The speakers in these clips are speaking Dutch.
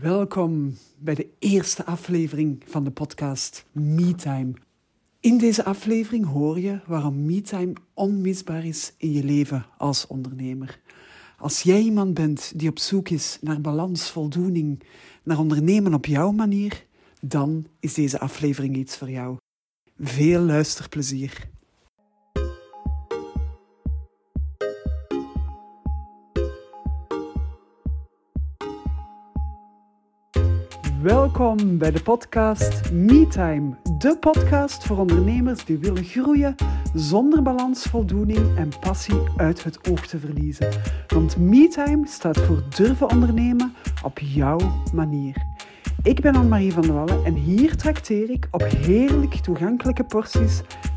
Welkom bij de eerste aflevering van de podcast MeTime. In deze aflevering hoor je waarom MeTime onmisbaar is in je leven als ondernemer. Als jij iemand bent die op zoek is naar balans, voldoening, naar ondernemen op jouw manier, dan is deze aflevering iets voor jou. Veel luisterplezier. Welkom bij de podcast MeTime, de podcast voor ondernemers die willen groeien zonder balans, voldoening en passie uit het oog te verliezen. Want MeTime staat voor durven ondernemen op jouw manier. Ik ben Anne-Marie van der Wallen en hier trakteer ik op heerlijk toegankelijke porties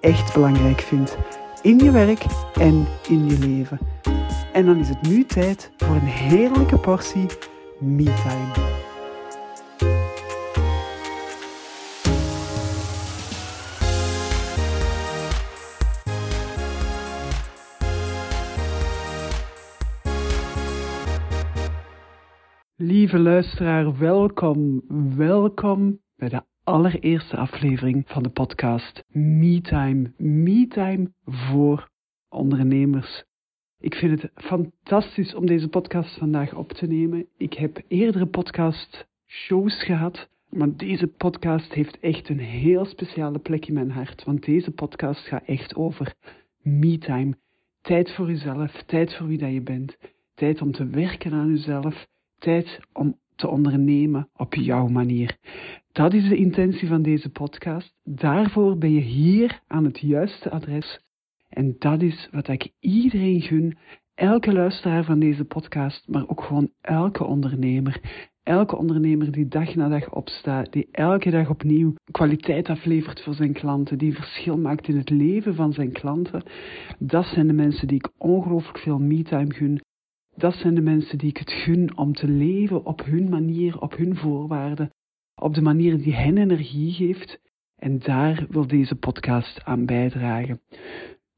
echt belangrijk vindt in je werk en in je leven. En dan is het nu tijd voor een heerlijke portie me-time. Lieve luisteraar, welkom, welkom bij de allereerste aflevering van de podcast MeTime. MeTime voor ondernemers. Ik vind het fantastisch om deze podcast vandaag op te nemen. Ik heb eerdere podcast shows gehad, maar deze podcast heeft echt een heel speciale plek in mijn hart. Want deze podcast gaat echt over MeTime. Tijd voor jezelf, tijd voor wie dat je bent. Tijd om te werken aan jezelf. Tijd om te ondernemen op jouw manier. Dat is de intentie van deze podcast. Daarvoor ben je hier aan het juiste adres. En dat is wat ik iedereen gun, elke luisteraar van deze podcast, maar ook gewoon elke ondernemer. Elke ondernemer die dag na dag opstaat, die elke dag opnieuw kwaliteit aflevert voor zijn klanten, die verschil maakt in het leven van zijn klanten, dat zijn de mensen die ik ongelooflijk veel me-time gun. Dat zijn de mensen die ik het gun om te leven op hun manier, op hun voorwaarden, op de manier die hen energie geeft. En daar wil deze podcast aan bijdragen.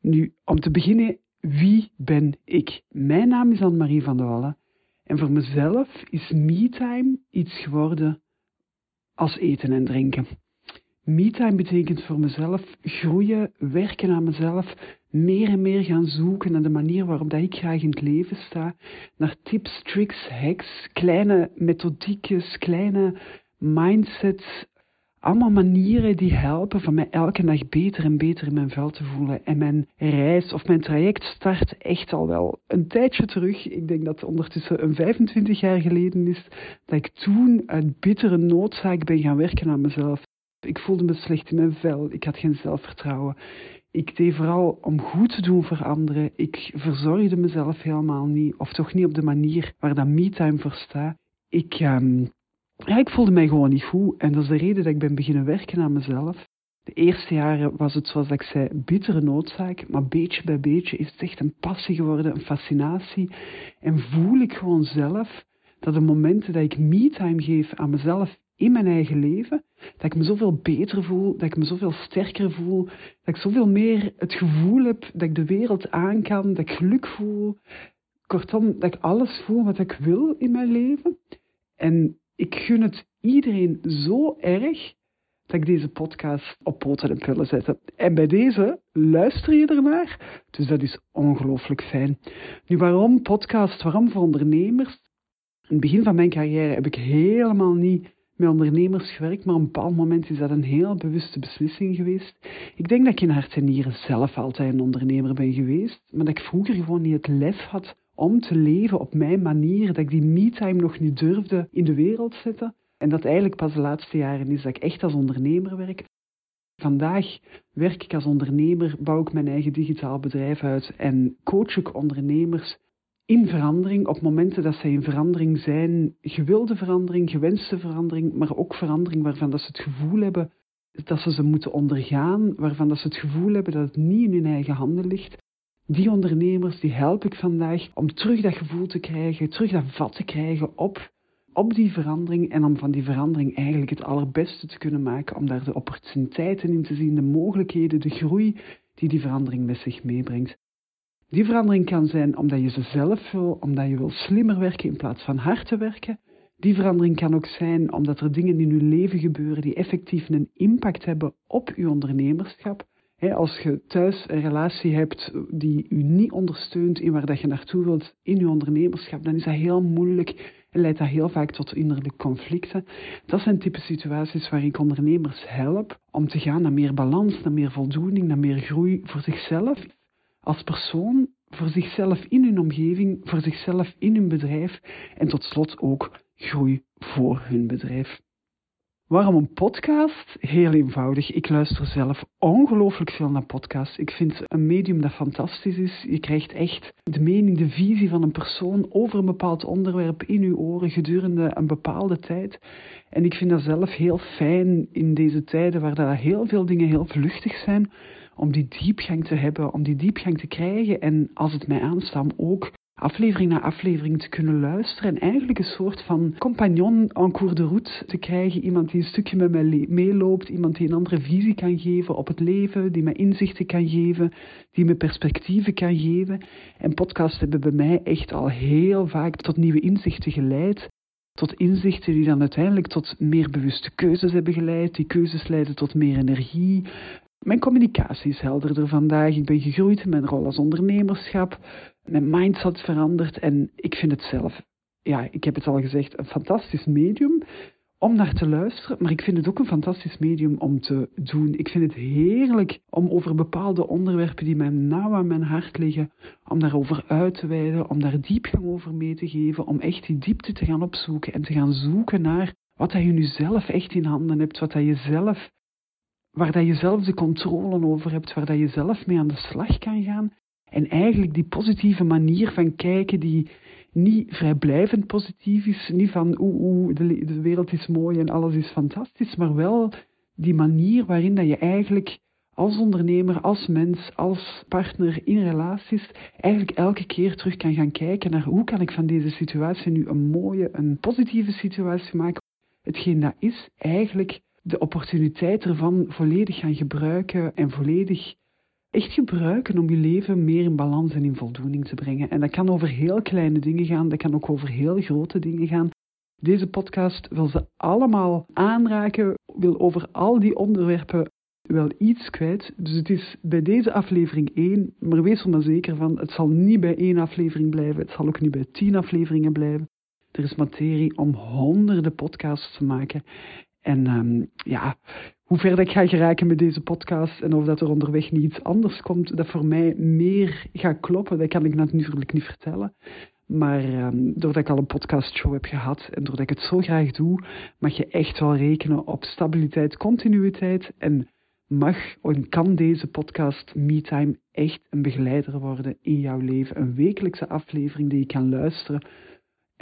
Nu, om te beginnen, wie ben ik? Mijn naam is Anne-Marie van der Wallen. En voor mezelf is me-time iets geworden als eten en drinken. Me-time betekent voor mezelf groeien, werken aan mezelf, meer en meer gaan zoeken naar de manier waarop dat ik graag in het leven sta, naar tips, tricks, hacks, kleine methodiekjes, kleine mindsets, allemaal manieren die helpen van mij elke dag beter en beter in mijn vel te voelen. En mijn reis of mijn traject start echt al wel een tijdje terug. Ik denk dat het ondertussen een 25 jaar geleden is dat ik toen uit bittere noodzaak ben gaan werken aan mezelf. Ik voelde me slecht in mijn vel. Ik had geen zelfvertrouwen. Ik deed vooral om goed te doen voor anderen. Ik verzorgde mezelf helemaal niet, of toch niet op de manier waar dat me-time voor staat. Ik, um, ja, ik voelde mij gewoon niet goed en dat is de reden dat ik ben beginnen werken aan mezelf. De eerste jaren was het, zoals ik zei, bittere noodzaak, maar beetje bij beetje is het echt een passie geworden, een fascinatie. En voel ik gewoon zelf dat de momenten dat ik me-time geef aan mezelf in mijn eigen leven, dat ik me zoveel beter voel, dat ik me zoveel sterker voel, dat ik zoveel meer het gevoel heb dat ik de wereld aan kan, dat ik geluk voel. Kortom, dat ik alles voel wat ik wil in mijn leven. En ik gun het iedereen zo erg dat ik deze podcast op poten en pillen zet. En bij deze luister je ernaar. Dus dat is ongelooflijk fijn. Nu, waarom podcast? Waarom voor ondernemers? In het begin van mijn carrière heb ik helemaal niet met ondernemers gewerkt, maar op een bepaald moment is dat een heel bewuste beslissing geweest. Ik denk dat ik in hart en nieren zelf altijd een ondernemer ben geweest, maar dat ik vroeger gewoon niet het lef had om te leven op mijn manier, dat ik die me-time nog niet durfde in de wereld zetten. En dat eigenlijk pas de laatste jaren is dat ik echt als ondernemer werk. Vandaag werk ik als ondernemer, bouw ik mijn eigen digitaal bedrijf uit en coach ik ondernemers in verandering, op momenten dat zij in verandering zijn, gewilde verandering, gewenste verandering, maar ook verandering waarvan dat ze het gevoel hebben dat ze ze moeten ondergaan, waarvan dat ze het gevoel hebben dat het niet in hun eigen handen ligt. Die ondernemers, die help ik vandaag om terug dat gevoel te krijgen, terug dat vat te krijgen op, op die verandering en om van die verandering eigenlijk het allerbeste te kunnen maken, om daar de opportuniteiten in te zien, de mogelijkheden, de groei die die verandering met zich meebrengt. Die verandering kan zijn omdat je ze zelf wil, omdat je wil slimmer werken in plaats van hard te werken. Die verandering kan ook zijn omdat er dingen in je leven gebeuren die effectief een impact hebben op je ondernemerschap. Als je thuis een relatie hebt die u niet ondersteunt in waar dat je naartoe wilt in je ondernemerschap, dan is dat heel moeilijk en leidt dat heel vaak tot innerlijke conflicten. Dat zijn type situaties waar ik ondernemers help om te gaan naar meer balans, naar meer voldoening, naar meer groei voor zichzelf als persoon, voor zichzelf in hun omgeving, voor zichzelf in hun bedrijf en tot slot ook groei voor hun bedrijf. Waarom een podcast? Heel eenvoudig. Ik luister zelf ongelooflijk veel naar podcasts. Ik vind een medium dat fantastisch is. Je krijgt echt de mening, de visie van een persoon over een bepaald onderwerp in je oren gedurende een bepaalde tijd. En ik vind dat zelf heel fijn in deze tijden waar daar heel veel dingen heel vluchtig zijn om die diepgang te hebben, om die diepgang te krijgen en als het mij aanstaat ook aflevering na aflevering te kunnen luisteren en eigenlijk een soort van compagnon en cours de route te krijgen. Iemand die een stukje met mij meeloopt, iemand die een andere visie kan geven op het leven, die me inzichten kan geven, die me perspectieven kan geven. En podcasts hebben bij mij echt al heel vaak tot nieuwe inzichten geleid. Tot inzichten die dan uiteindelijk tot meer bewuste keuzes hebben geleid. Die keuzes leiden tot meer energie, mijn communicatie is helderder vandaag. Ik ben gegroeid in mijn rol als ondernemerschap. Mijn mindset veranderd en ik vind het zelf, ja, ik heb het al gezegd, een fantastisch medium om naar te luisteren. Maar ik vind het ook een fantastisch medium om te doen. Ik vind het heerlijk om over bepaalde onderwerpen die mij nauw aan mijn hart liggen, om daarover uit te wijden, om daar diepgang over mee te geven, om echt die diepte te gaan opzoeken en te gaan zoeken naar wat dat je nu zelf echt in handen hebt, wat dat je zelf waar dat je zelf de controle over hebt, waar dat je zelf mee aan de slag kan gaan. En eigenlijk die positieve manier van kijken die niet vrijblijvend positief is, niet van oeh, oeh de, wereld is mooi en alles is fantastisch, maar wel die manier waarin dat je eigenlijk als ondernemer, als mens, als partner in relaties, eigenlijk elke keer terug kan gaan kijken naar hoe kan ik van deze situatie nu een mooie, een positieve situatie maken. Hetgeen dat is eigenlijk de opportuniteit ervan volledig gaan gebruiken en volledig echt gebruiken om je leven meer in balans en in voldoening te brengen. En dat kan over heel kleine dingen gaan, dat kan ook over heel grote dingen gaan. Deze podcast wil ze allemaal aanraken, wil over al die onderwerpen wel iets kwijt. Dus het is bij deze aflevering één, maar wees er maar zeker van, het zal niet bij één aflevering blijven, het zal ook niet bij tien afleveringen blijven. Er is materie om honderden podcasts te maken. En um, ja, hoe ver ik ga geraken met deze podcast en of dat er onderweg niet iets anders komt dat voor mij meer gaat kloppen, dat kan ik natuurlijk niet vertellen. Maar um, doordat ik al een podcastshow heb gehad en doordat ik het zo graag doe, mag je echt wel rekenen op stabiliteit, continuïteit en mag en kan deze podcast MeTime echt een begeleider worden in jouw leven. Een wekelijkse aflevering die je kan luisteren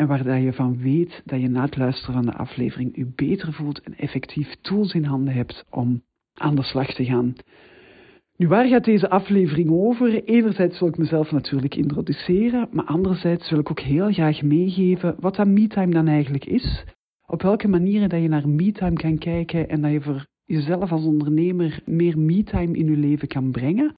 en waar je van weet dat je na het luisteren van de aflevering je beter voelt en effectief tools in handen hebt om aan de slag te gaan. Nu, waar gaat deze aflevering over? Enerzijds wil ik mezelf natuurlijk introduceren, maar anderzijds wil ik ook heel graag meegeven wat dat MeTime dan eigenlijk is. Op welke manieren dat je naar MeTime kan kijken en dat je voor jezelf als ondernemer meer MeTime in je leven kan brengen.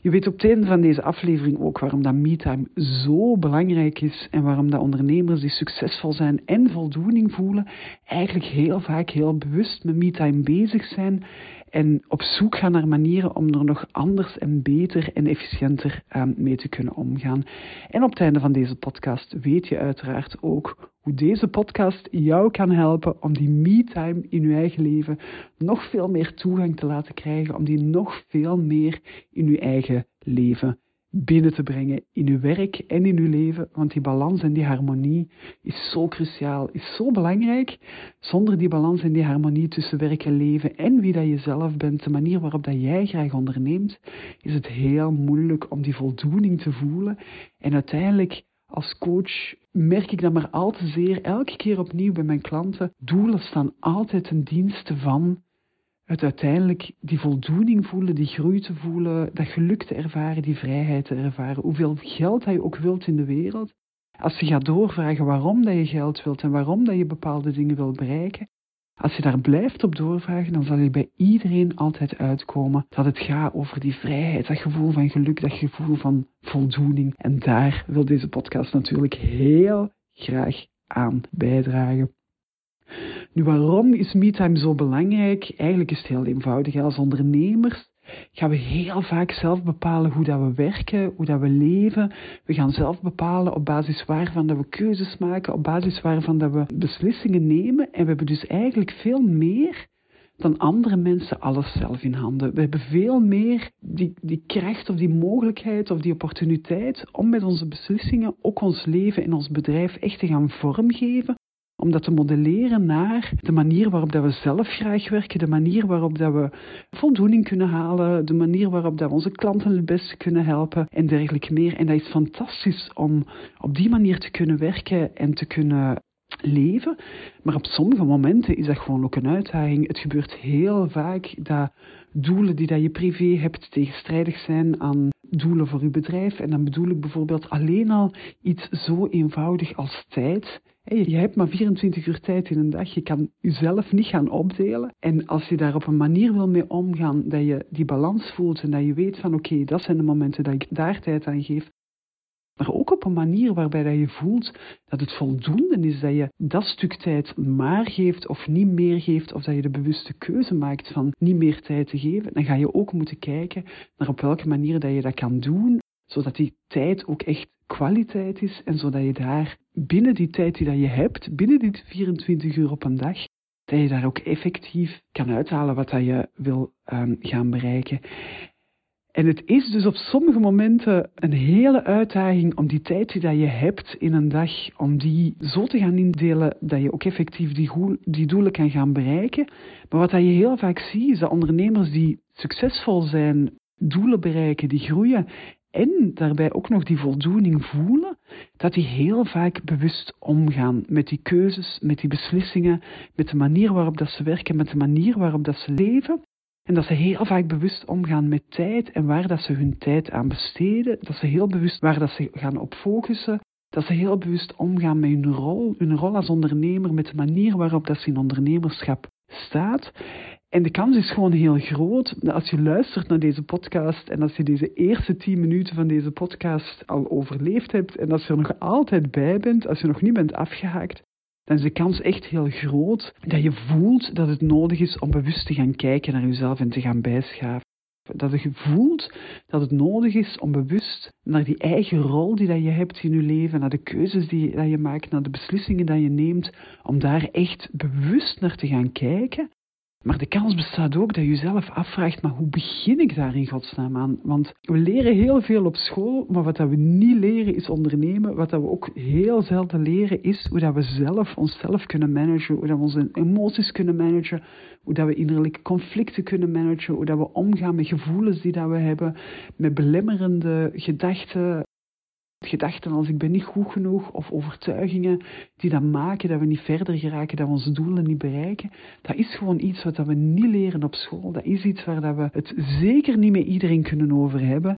Je weet op het einde van deze aflevering ook waarom dat MeTime zo belangrijk is en waarom dat ondernemers die succesvol zijn en voldoening voelen, eigenlijk heel vaak heel bewust met MeTime bezig zijn en op zoek gaan naar manieren om er nog anders en beter en efficiënter um, mee te kunnen omgaan. En op het einde van deze podcast weet je uiteraard ook hoe deze podcast jou kan helpen om die me-time in je eigen leven nog veel meer toegang te laten krijgen, om die nog veel meer in je eigen leven binnen te brengen in uw werk en in uw leven. Want die balans en die harmonie is zo cruciaal, is zo belangrijk. Zonder die balans en die harmonie tussen werk en leven en wie dat je zelf bent, de manier waarop dat jij graag onderneemt, is het heel moeilijk om die voldoening te voelen. En uiteindelijk als coach merk ik dat maar al te zeer, elke keer opnieuw bij mijn klanten, doelen staan altijd ten dienste van het uiteindelijk die voldoening voelen, die groei te voelen, dat geluk te ervaren, die vrijheid te ervaren. Hoeveel geld hij ook wilt in de wereld. Als je gaat doorvragen waarom dat je geld wilt en waarom dat je bepaalde dingen wilt bereiken, als je daar blijft op doorvragen, dan zal je bij iedereen altijd uitkomen dat het gaat over die vrijheid, dat gevoel van geluk, dat gevoel van voldoening. En daar wil deze podcast natuurlijk heel graag aan bijdragen. Nu, waarom is MeTime zo belangrijk? Eigenlijk is het heel eenvoudig. Als ondernemers gaan we heel vaak zelf bepalen hoe dat we werken, hoe dat we leven. We gaan zelf bepalen op basis waarvan dat we keuzes maken, op basis waarvan dat we beslissingen nemen. En we hebben dus eigenlijk veel meer dan andere mensen alles zelf in handen. We hebben veel meer die, die kracht of die mogelijkheid of die opportuniteit om met onze beslissingen ook ons leven en ons bedrijf echt te gaan vormgeven om dat te modelleren naar de manier waarop dat we zelf graag werken, de manier waarop dat we voldoening kunnen halen, de manier waarop dat we onze klanten het beste kunnen helpen en dergelijke meer. En dat is fantastisch om op die manier te kunnen werken en te kunnen leven. Maar op sommige momenten is dat gewoon ook een uitdaging. Het gebeurt heel vaak dat doelen die dat je privé hebt tegenstrijdig zijn aan doelen voor je bedrijf. En dan bedoel ik bijvoorbeeld alleen al iets zo eenvoudig als tijd. Je hebt maar 24 uur tijd in een dag. Je kan jezelf niet gaan opdelen. En als je daar op een manier wil mee omgaan, dat je die balans voelt en dat je weet van oké, dat zijn de momenten dat ik daar tijd aan geef. Maar ook op een manier waarbij dat je voelt dat het voldoende is dat je dat stuk tijd maar geeft of niet meer geeft, of dat je de bewuste keuze maakt van niet meer tijd te geven, dan ga je ook moeten kijken naar op welke manier dat je dat kan doen, zodat die tijd ook echt kwaliteit is en zodat je daar binnen die tijd die dat je hebt, binnen die 24 uur op een dag, dat je daar ook effectief kan uithalen wat dat je wil um, gaan bereiken. En het is dus op sommige momenten een hele uitdaging om die tijd die dat je hebt in een dag, om die zo te gaan indelen dat je ook effectief die, die doelen kan gaan bereiken. Maar wat dat je heel vaak ziet, is dat ondernemers die succesvol zijn, doelen bereiken, die groeien en daarbij ook nog die voldoening voelen, dat die heel vaak bewust omgaan met die keuzes, met die beslissingen, met de manier waarop dat ze werken, met de manier waarop dat ze leven. En dat ze heel vaak bewust omgaan met tijd en waar dat ze hun tijd aan besteden. Dat ze heel bewust waar dat ze gaan op focussen. Dat ze heel bewust omgaan met hun rol, hun rol als ondernemer, met de manier waarop dat ze in ondernemerschap staat. En de kans is gewoon heel groot dat als je luistert naar deze podcast en als je deze eerste tien minuten van deze podcast al overleefd hebt en als je er nog altijd bij bent, als je nog niet bent afgehaakt, dan is de kans echt heel groot dat je voelt dat het nodig is om bewust te gaan kijken naar jezelf en te gaan bijschaven. Dat je voelt dat het nodig is om bewust naar die eigen rol die dat je hebt in je leven, naar de keuzes die dat je maakt, naar de beslissingen die je neemt, om daar echt bewust naar te gaan kijken maar de kans bestaat ook dat je jezelf afvraagt, maar hoe begin ik daar in godsnaam aan? Want we leren heel veel op school, maar wat dat we niet leren is ondernemen. Wat dat we ook heel zelden leren is hoe dat we zelf onszelf kunnen managen, hoe dat we onze emoties kunnen managen, hoe dat we innerlijke conflicten kunnen managen, hoe dat we omgaan met gevoelens die dat we hebben, met belemmerende gedachten, gedachten als ik ben niet goed genoeg of overtuigingen die dan maken dat we niet verder geraken, dat we onze doelen niet bereiken, dat is gewoon iets wat we niet leren op school. Dat is iets waar dat we het zeker niet met iedereen kunnen over hebben.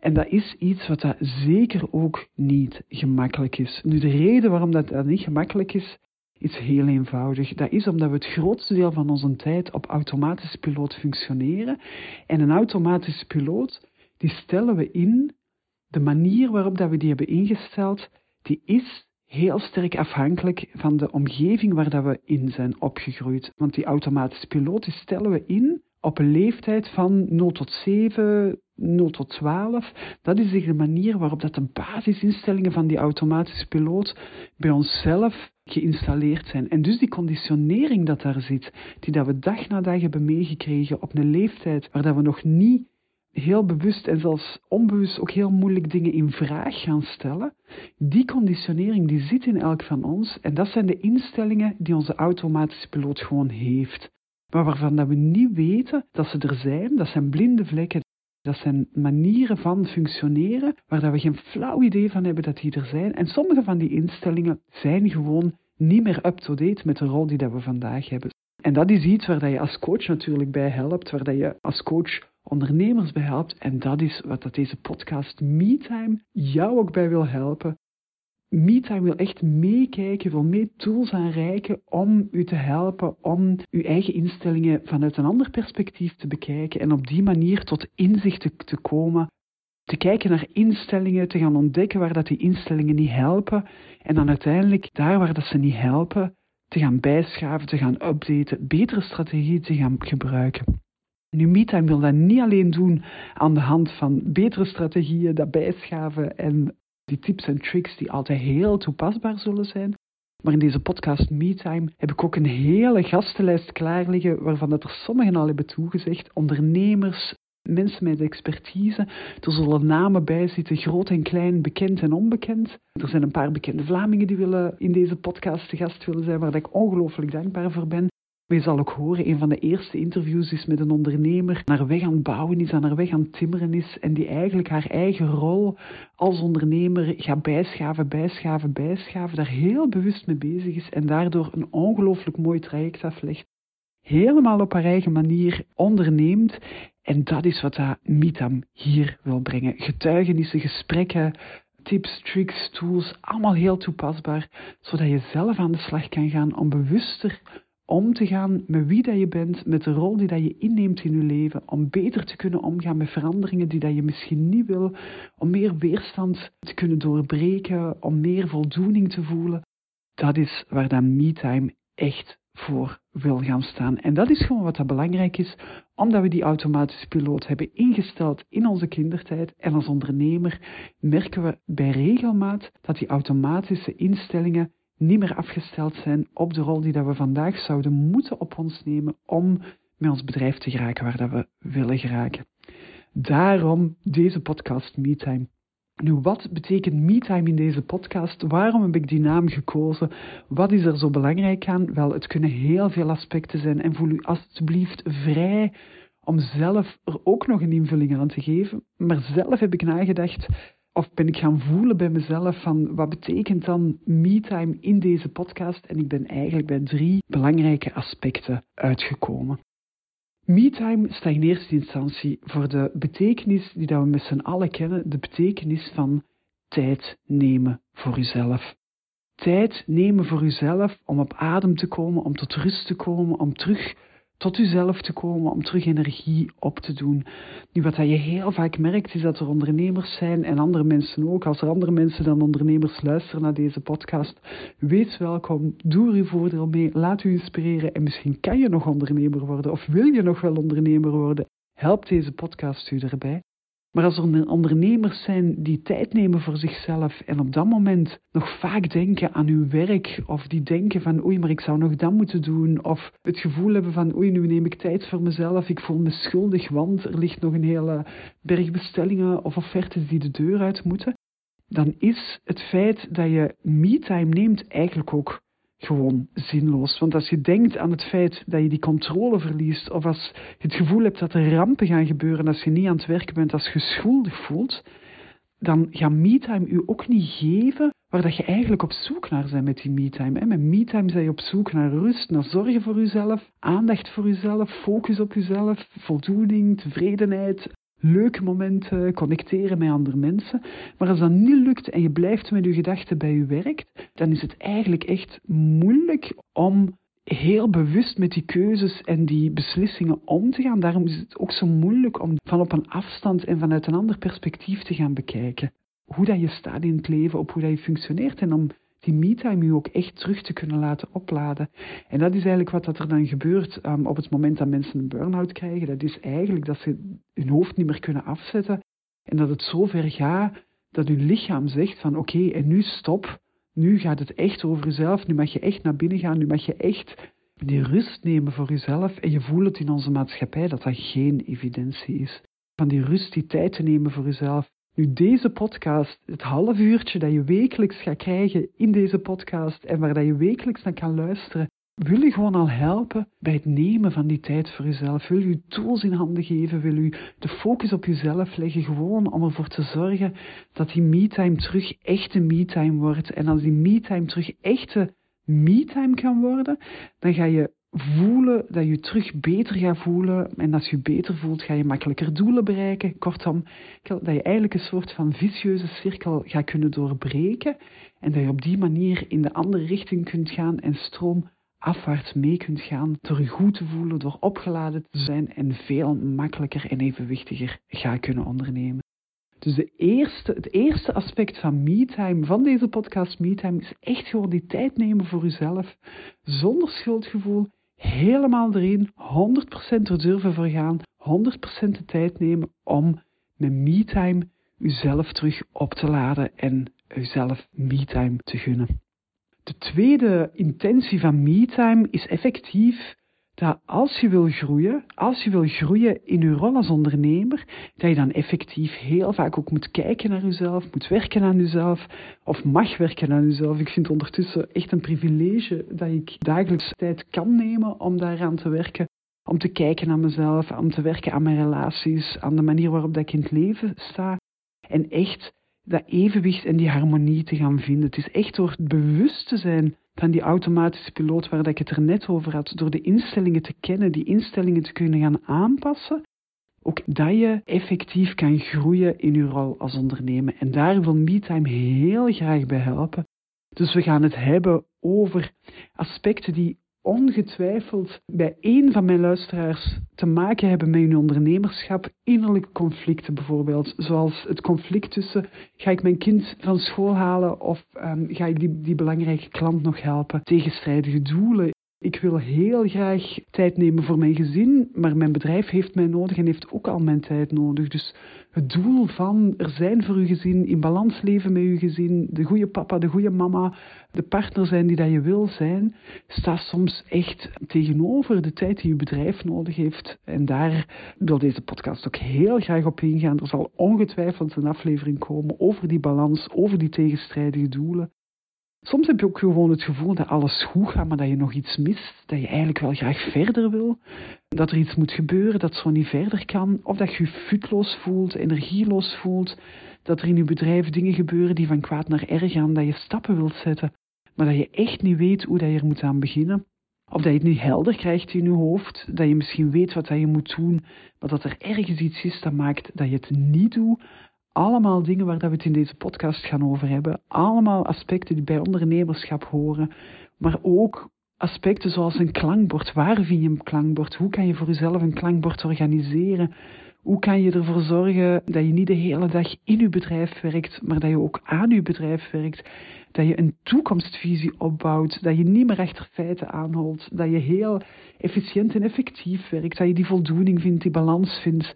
En dat is iets wat dat zeker ook niet gemakkelijk is. Nu, de reden waarom dat, dat niet gemakkelijk is, is heel eenvoudig. Dat is omdat we het grootste deel van onze tijd op automatische piloot functioneren. En een automatische piloot, die stellen we in de manier waarop dat we die hebben ingesteld, die is heel sterk afhankelijk van de omgeving waar dat we in zijn opgegroeid. Want die automatische piloot die stellen we in op een leeftijd van 0 tot 7, 0 tot 12. Dat is de manier waarop dat de basisinstellingen van die automatische piloot bij onszelf geïnstalleerd zijn. En dus die conditionering dat daar zit, die dat we dag na dag hebben meegekregen op een leeftijd waar dat we nog niet heel bewust en zelfs onbewust ook heel moeilijk dingen in vraag gaan stellen. Die conditionering die zit in elk van ons en dat zijn de instellingen die onze automatische piloot gewoon heeft. Maar waarvan dat we niet weten dat ze er zijn, dat zijn blinde vlekken, dat zijn manieren van functioneren waar dat we geen flauw idee van hebben dat die er zijn. En sommige van die instellingen zijn gewoon niet meer up-to-date met de rol die dat we vandaag hebben. En dat is iets waar dat je als coach natuurlijk bij helpt, waar dat je als coach ondernemers bij helpt. En dat is wat dat deze podcast MeTime jou ook bij wil helpen. MeTime wil echt meekijken, wil mee tools aanreiken om u te helpen om uw eigen instellingen vanuit een ander perspectief te bekijken en op die manier tot inzichten te komen te kijken naar instellingen, te gaan ontdekken waar dat die instellingen niet helpen en dan uiteindelijk daar waar dat ze niet helpen, te gaan bijschaven, te gaan updaten, betere strategieën te gaan gebruiken. Nu, MeTime wil dat niet alleen doen aan de hand van betere strategieën, dat bijschaven en die tips en tricks die altijd heel toepasbaar zullen zijn. Maar in deze podcast MeTime heb ik ook een hele gastenlijst klaar liggen, waarvan dat er sommigen al hebben toegezegd. Ondernemers, mensen met expertise. Er zullen namen bij zitten, groot en klein, bekend en onbekend. Er zijn een paar bekende Vlamingen die willen in deze podcast te gast willen zijn, waar ik ongelooflijk dankbaar voor ben. Je zal ook horen, een van de eerste interviews is met een ondernemer naar weg aan het bouwen is, aan naar weg aan het timmeren is en die eigenlijk haar eigen rol als ondernemer gaat bijschaven, bijschaven, bijschaven, daar heel bewust mee bezig is en daardoor een ongelooflijk mooi traject aflegt. Helemaal op haar eigen manier onderneemt en dat is wat dat Mitam hier wil brengen. Getuigenissen, gesprekken, tips, tricks, tools, allemaal heel toepasbaar, zodat je zelf aan de slag kan gaan om bewuster om te gaan met wie dat je bent, met de rol die dat je inneemt in je leven, om beter te kunnen omgaan met veranderingen die dat je misschien niet wil, om meer weerstand te kunnen doorbreken, om meer voldoening te voelen. Dat is waar dat MeTime echt voor wil gaan staan. En dat is gewoon wat dat belangrijk is, omdat we die automatische piloot hebben ingesteld in onze kindertijd. En als ondernemer merken we bij regelmaat dat die automatische instellingen niet meer afgesteld zijn op de rol die dat we vandaag zouden moeten op ons nemen om met ons bedrijf te geraken waar dat we willen geraken. Daarom deze podcast MeTime. Nu, wat betekent MeTime in deze podcast? Waarom heb ik die naam gekozen? Wat is er zo belangrijk aan? Wel, het kunnen heel veel aspecten zijn en voel u alstublieft vrij om zelf er ook nog een invulling aan te geven. Maar zelf heb ik nagedacht, of ben ik gaan voelen bij mezelf van wat betekent dan MeTime in deze podcast? En ik ben eigenlijk bij drie belangrijke aspecten uitgekomen. MeTime staat in eerste instantie voor de betekenis die dat we met z'n allen kennen, de betekenis van tijd nemen voor uzelf. Tijd nemen voor uzelf om op adem te komen, om tot rust te komen, om terug tot uzelf te komen, om terug energie op te doen. Nu, wat je heel vaak merkt, is dat er ondernemers zijn en andere mensen ook. Als er andere mensen dan ondernemers luisteren naar deze podcast, wees welkom, doe er uw voordeel mee, laat u inspireren en misschien kan je nog ondernemer worden of wil je nog wel ondernemer worden. Help deze podcast u erbij. Maar als er ondernemers zijn die tijd nemen voor zichzelf en op dat moment nog vaak denken aan hun werk, of die denken van oei, maar ik zou nog dat moeten doen, of het gevoel hebben van oei, nu neem ik tijd voor mezelf, ik voel me schuldig, want er ligt nog een hele berg bestellingen of offertes die de deur uit moeten, dan is het feit dat je me-time neemt eigenlijk ook gewoon zinloos. Want als je denkt aan het feit dat je die controle verliest, of als je het gevoel hebt dat er rampen gaan gebeuren als je niet aan het werken bent, als je schuldig voelt, dan gaat MeTime u ook niet geven waar dat je eigenlijk op zoek naar bent met die MeTime. Met MeTime zijn je op zoek naar rust, naar zorgen voor jezelf, aandacht voor jezelf, focus op jezelf, voldoening, tevredenheid, leuke momenten, connecteren met andere mensen. Maar als dat niet lukt en je blijft met je gedachten bij je werk, dan is het eigenlijk echt moeilijk om heel bewust met die keuzes en die beslissingen om te gaan. Daarom is het ook zo moeilijk om van op een afstand en vanuit een ander perspectief te gaan bekijken. Hoe dat je staat in het leven, op hoe dat je functioneert en om die me-time u ook echt terug te kunnen laten opladen. En dat is eigenlijk wat dat er dan gebeurt um, op het moment dat mensen een burn-out krijgen. Dat is eigenlijk dat ze hun hoofd niet meer kunnen afzetten en dat het zo ver gaat dat uw lichaam zegt van oké, en nu stop, nu gaat het echt over jezelf, nu mag je echt naar binnen gaan, nu mag je echt die rust nemen voor jezelf en je voelt het in onze maatschappij dat dat geen evidentie is. van die rust, die tijd te nemen voor jezelf. Nu, deze podcast, het half uurtje dat je wekelijks gaat krijgen in deze podcast en waar dat je wekelijks naar kan luisteren, wil je gewoon al helpen bij het nemen van die tijd voor jezelf. Wil je tools in handen geven, wil je de focus op jezelf leggen, gewoon om ervoor te zorgen dat die me-time terug echte me-time wordt. En als die me-time terug echte me-time kan worden, dan ga je voelen dat je terug beter gaat voelen. En als je beter voelt, ga je makkelijker doelen bereiken. Kortom, dat je eigenlijk een soort van vicieuze cirkel gaat kunnen doorbreken. En dat je op die manier in de andere richting kunt gaan en stroom afwaarts mee kunt gaan door je goed te voelen, door opgeladen te zijn en veel makkelijker en evenwichtiger gaat kunnen ondernemen. Dus de eerste, het eerste aspect van MeTime, van deze podcast MeTime, is echt gewoon die tijd nemen voor jezelf, zonder schuldgevoel, helemaal erin, 100% er durven voor gaan, 100% de tijd nemen om met MeTime jezelf terug op te laden en jezelf MeTime te gunnen. De tweede intentie van MeTime is effectief dat als je wil groeien, als je wil groeien in je rol als ondernemer, dat je dan effectief heel vaak ook moet kijken naar jezelf, moet werken aan jezelf, of mag werken aan jezelf. Ik vind het ondertussen echt een privilege dat ik dagelijks tijd kan nemen om daaraan te werken. Om te kijken naar mezelf, om te werken aan mijn relaties, aan de manier waarop ik in het leven sta. En echt dat evenwicht en die harmonie te gaan vinden. Het is echt door bewust te zijn van die automatische piloot waar ik het er net over had, door de instellingen te kennen, die instellingen te kunnen gaan aanpassen, ook dat je effectief kan groeien in je rol als ondernemer. En daar wil MeTime heel graag bij helpen. Dus we gaan het hebben over aspecten die ongetwijfeld bij één van mijn luisteraars te maken hebben met hun ondernemerschap, innerlijke conflicten bijvoorbeeld, zoals het conflict tussen ga ik mijn kind van school halen of um, ga ik die, die belangrijke klant nog helpen, tegenstrijdige doelen. Ik wil heel graag tijd nemen voor mijn gezin, maar mijn bedrijf heeft mij nodig en heeft ook al mijn tijd nodig. Dus het doel van er zijn voor uw gezin, in balans leven met uw gezin, de goede papa, de goede mama, de partner zijn die dat je wil zijn, staat soms echt tegenover de tijd die uw bedrijf nodig heeft. En daar wil deze podcast ook heel graag op ingaan. Er zal ongetwijfeld een aflevering komen over die balans, over die tegenstrijdige doelen. Soms heb je ook gewoon het gevoel dat alles goed gaat, maar dat je nog iets mist. Dat je eigenlijk wel graag verder wil. Dat er iets moet gebeuren dat zo niet verder kan. Of dat je je futloos voelt, energieloos voelt. Dat er in je bedrijf dingen gebeuren die van kwaad naar erg gaan. Dat je stappen wilt zetten, maar dat je echt niet weet hoe dat je er moet aan beginnen. Of dat je het niet helder krijgt in je hoofd. Dat je misschien weet wat dat je moet doen, maar dat er ergens iets is dat maakt dat je het niet doet allemaal dingen waar we het in deze podcast gaan over hebben. Allemaal aspecten die bij ondernemerschap horen. Maar ook aspecten zoals een klankbord. Waar vind je een klankbord? Hoe kan je voor jezelf een klankbord organiseren? Hoe kan je ervoor zorgen dat je niet de hele dag in je bedrijf werkt, maar dat je ook aan je bedrijf werkt? Dat je een toekomstvisie opbouwt, dat je niet meer achter feiten aanholt, dat je heel efficiënt en effectief werkt, dat je die voldoening vindt, die balans vindt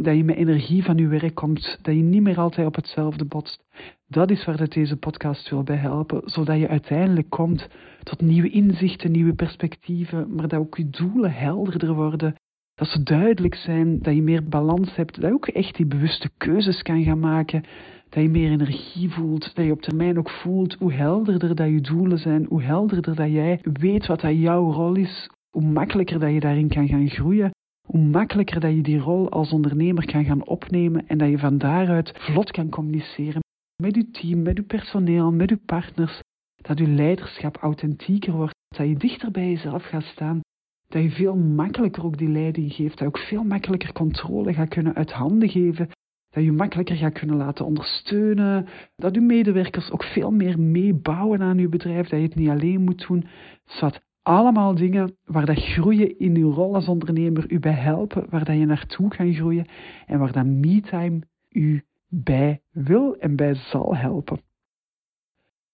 dat je met energie van je werk komt, dat je niet meer altijd op hetzelfde botst. Dat is waar deze podcast wil bij helpen, zodat je uiteindelijk komt tot nieuwe inzichten, nieuwe perspectieven, maar dat ook je doelen helderder worden, dat ze duidelijk zijn, dat je meer balans hebt, dat je ook echt die bewuste keuzes kan gaan maken, dat je meer energie voelt, dat je op termijn ook voelt hoe helderder dat je doelen zijn, hoe helderder dat jij weet wat dat jouw rol is, hoe makkelijker dat je daarin kan gaan groeien hoe makkelijker dat je die rol als ondernemer kan gaan opnemen en dat je van daaruit vlot kan communiceren met je team, met je personeel, met je partners. Dat je leiderschap authentieker wordt, dat je dichter bij jezelf gaat staan, dat je veel makkelijker ook die leiding geeft, dat je ook veel makkelijker controle gaat kunnen uit handen geven, dat je makkelijker gaat kunnen laten ondersteunen, dat je medewerkers ook veel meer meebouwen aan je bedrijf, dat je het niet alleen moet doen, zodat allemaal dingen waar dat groeien in uw rol als ondernemer u bij helpen, waar dat je naartoe kan groeien en waar dat MeTime u bij wil en bij zal helpen.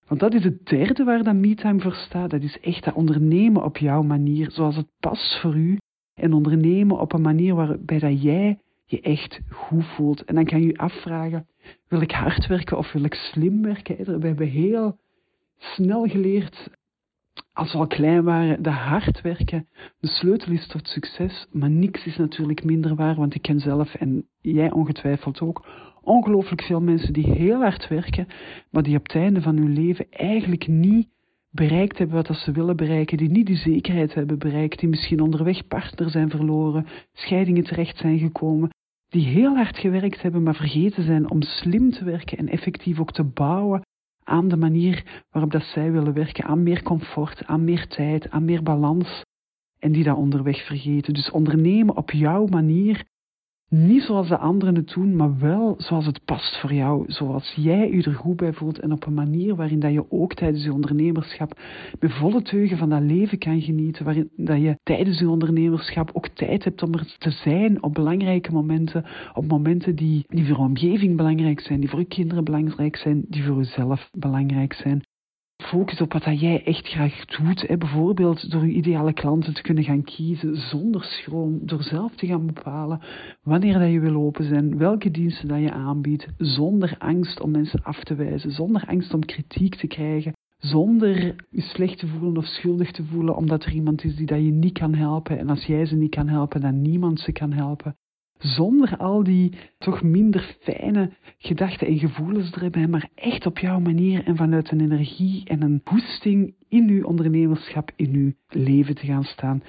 Want dat is het derde waar dat MeTime voor staat. Dat is echt dat ondernemen op jouw manier, zoals het past voor u. En ondernemen op een manier waarbij dat jij je echt goed voelt. En dan kan je je afvragen, wil ik hard werken of wil ik slim werken? We hebben heel snel geleerd als we al klein waren, dat hard werken de sleutel is tot succes. Maar niks is natuurlijk minder waar, want ik ken zelf en jij ongetwijfeld ook ongelooflijk veel mensen die heel hard werken, maar die op het einde van hun leven eigenlijk niet bereikt hebben wat ze willen bereiken, die niet die zekerheid hebben bereikt, die misschien onderweg partner zijn verloren, scheidingen terecht zijn gekomen, die heel hard gewerkt hebben, maar vergeten zijn om slim te werken en effectief ook te bouwen aan de manier waarop dat zij willen werken, aan meer comfort, aan meer tijd, aan meer balans. En die dat onderweg vergeten. Dus ondernemen op jouw manier niet zoals de anderen het doen, maar wel zoals het past voor jou. Zoals jij je er goed bij voelt en op een manier waarin dat je ook tijdens je ondernemerschap met volle teugen van dat leven kan genieten. Waarin dat je tijdens je ondernemerschap ook tijd hebt om er te zijn op belangrijke momenten. Op momenten die, die voor je omgeving belangrijk zijn, die voor je kinderen belangrijk zijn, die voor jezelf belangrijk zijn focus op wat jij echt graag doet. Bijvoorbeeld door je ideale klanten te kunnen gaan kiezen zonder schroom. Door zelf te gaan bepalen wanneer dat je wil open zijn, welke diensten dat je aanbiedt. Zonder angst om mensen af te wijzen, zonder angst om kritiek te krijgen. Zonder je slecht te voelen of schuldig te voelen omdat er iemand is die dat je niet kan helpen. En als jij ze niet kan helpen, dan niemand ze kan helpen zonder al die toch minder fijne gedachten en gevoelens erbij, maar echt op jouw manier en vanuit een energie en een hoesting in uw ondernemerschap, in uw leven te gaan staan.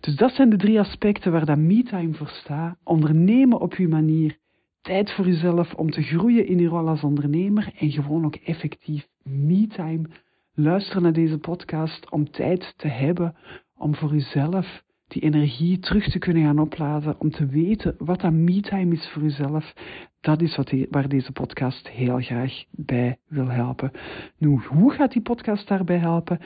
Dus dat zijn de drie aspecten waar dat MeTime voor staat. Ondernemen op uw manier, tijd voor uzelf om te groeien in uw rol als ondernemer en gewoon ook effectief MeTime. Luisteren naar deze podcast om tijd te hebben om voor uzelf die energie terug te kunnen gaan opladen, om te weten wat dat me-time is voor uzelf, dat is wat waar deze podcast heel graag bij wil helpen. Nu, hoe gaat die podcast daarbij helpen?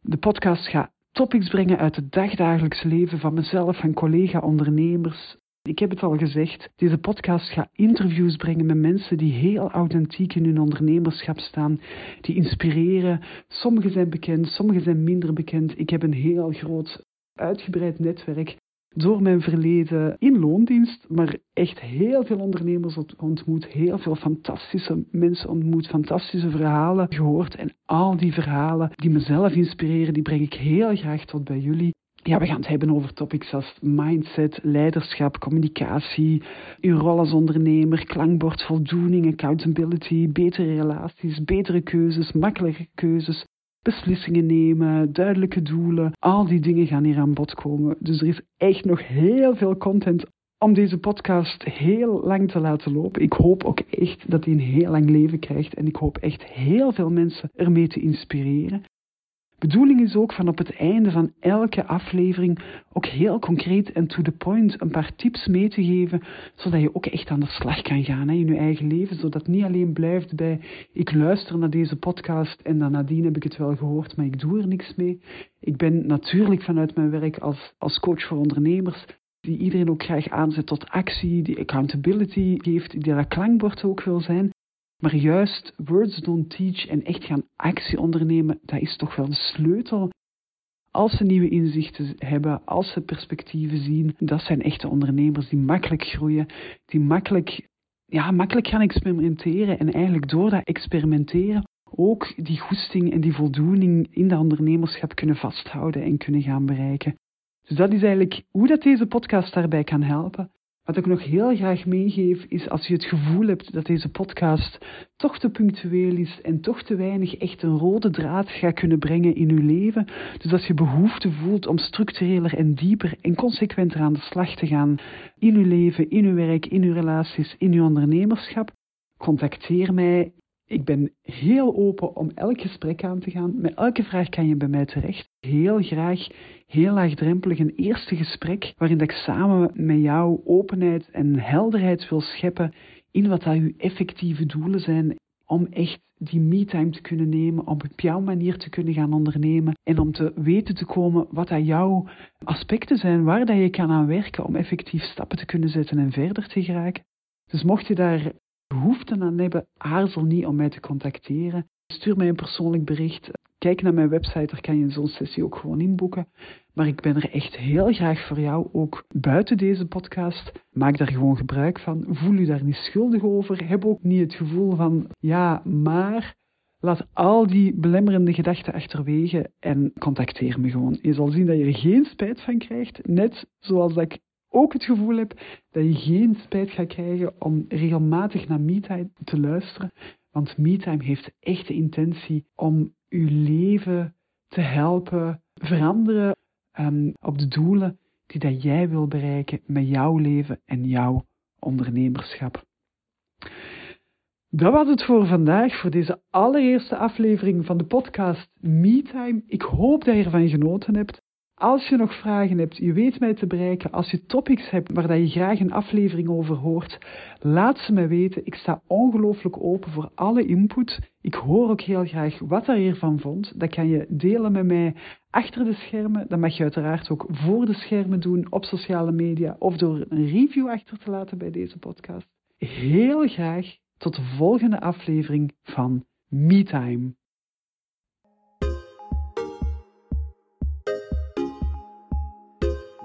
De podcast gaat topics brengen uit het dagdagelijks leven van mezelf, van collega-ondernemers. Ik heb het al gezegd, deze podcast gaat interviews brengen met mensen die heel authentiek in hun ondernemerschap staan, die inspireren. Sommigen zijn bekend, sommigen zijn minder bekend. Ik heb een heel groot uitgebreid netwerk door mijn verleden in loondienst, maar echt heel veel ondernemers ontmoet, heel veel fantastische mensen ontmoet, fantastische verhalen gehoord. En al die verhalen die mezelf inspireren, die breng ik heel graag tot bij jullie. Ja, we gaan het hebben over topics als mindset, leiderschap, communicatie, uw rol als ondernemer, klankbord, voldoening, accountability, betere relaties, betere keuzes, makkelijke keuzes, beslissingen nemen, duidelijke doelen. Al die dingen gaan hier aan bod komen. Dus er is echt nog heel veel content om deze podcast heel lang te laten lopen. Ik hoop ook echt dat hij een heel lang leven krijgt en ik hoop echt heel veel mensen ermee te inspireren. Bedoeling is ook van op het einde van elke aflevering ook heel concreet en to the point een paar tips mee te geven, zodat je ook echt aan de slag kan gaan hè, in je eigen leven, zodat het niet alleen blijft bij ik luister naar deze podcast en dan nadien heb ik het wel gehoord, maar ik doe er niks mee. Ik ben natuurlijk vanuit mijn werk als, als coach voor ondernemers die iedereen ook graag aanzet tot actie, die accountability geeft, die dat klankbord ook wil zijn. Maar juist words don't teach en echt gaan actie ondernemen, dat is toch wel de sleutel. Als ze nieuwe inzichten hebben, als ze perspectieven zien, dat zijn echte ondernemers die makkelijk groeien, die makkelijk, ja, makkelijk gaan experimenteren en eigenlijk door dat experimenteren ook die goesting en die voldoening in dat ondernemerschap kunnen vasthouden en kunnen gaan bereiken. Dus dat is eigenlijk hoe dat deze podcast daarbij kan helpen. Wat ik nog heel graag meegeef is als je het gevoel hebt dat deze podcast toch te punctueel is en toch te weinig echt een rode draad gaat kunnen brengen in je leven. Dus als je behoefte voelt om structureler en dieper en consequenter aan de slag te gaan in je leven, in je werk, in je relaties, in je ondernemerschap, contacteer mij. Ik ben heel open om elk gesprek aan te gaan. Met elke vraag kan je bij mij terecht. Heel graag, heel laagdrempelig een eerste gesprek waarin ik samen met jou openheid en helderheid wil scheppen in wat dat uw effectieve doelen zijn om echt die me-time te kunnen nemen, om op jouw manier te kunnen gaan ondernemen en om te weten te komen wat dat jouw aspecten zijn waar dat je kan aan werken om effectief stappen te kunnen zetten en verder te geraken. Dus mocht je daar behoefte aan hebben, aarzel niet om mij te contacteren. Stuur mij een persoonlijk bericht. Kijk naar mijn website, daar kan je zo'n sessie ook gewoon inboeken. Maar ik ben er echt heel graag voor jou, ook buiten deze podcast. Maak daar gewoon gebruik van. Voel je daar niet schuldig over. Heb ook niet het gevoel van, ja, maar Laat al die belemmerende gedachten achterwege en contacteer me gewoon. Je zal zien dat je er geen spijt van krijgt, net zoals ik ook het gevoel heb dat je geen spijt gaat krijgen om regelmatig naar MeTime te luisteren. Want MeTime heeft echt de intentie om je leven te helpen veranderen um, op de doelen die dat jij wil bereiken met jouw leven en jouw ondernemerschap. Dat was het voor vandaag, voor deze allereerste aflevering van de podcast MeTime. Ik hoop dat je ervan genoten hebt. Als je nog vragen hebt, je weet mij te bereiken. Als je topics hebt waar je graag een aflevering over hoort, laat ze mij weten. Ik sta ongelooflijk open voor alle input. Ik hoor ook heel graag wat je hiervan vond. Dat kan je delen met mij achter de schermen. Dat mag je uiteraard ook voor de schermen doen op sociale media of door een review achter te laten bij deze podcast. Heel graag tot de volgende aflevering van MeTime.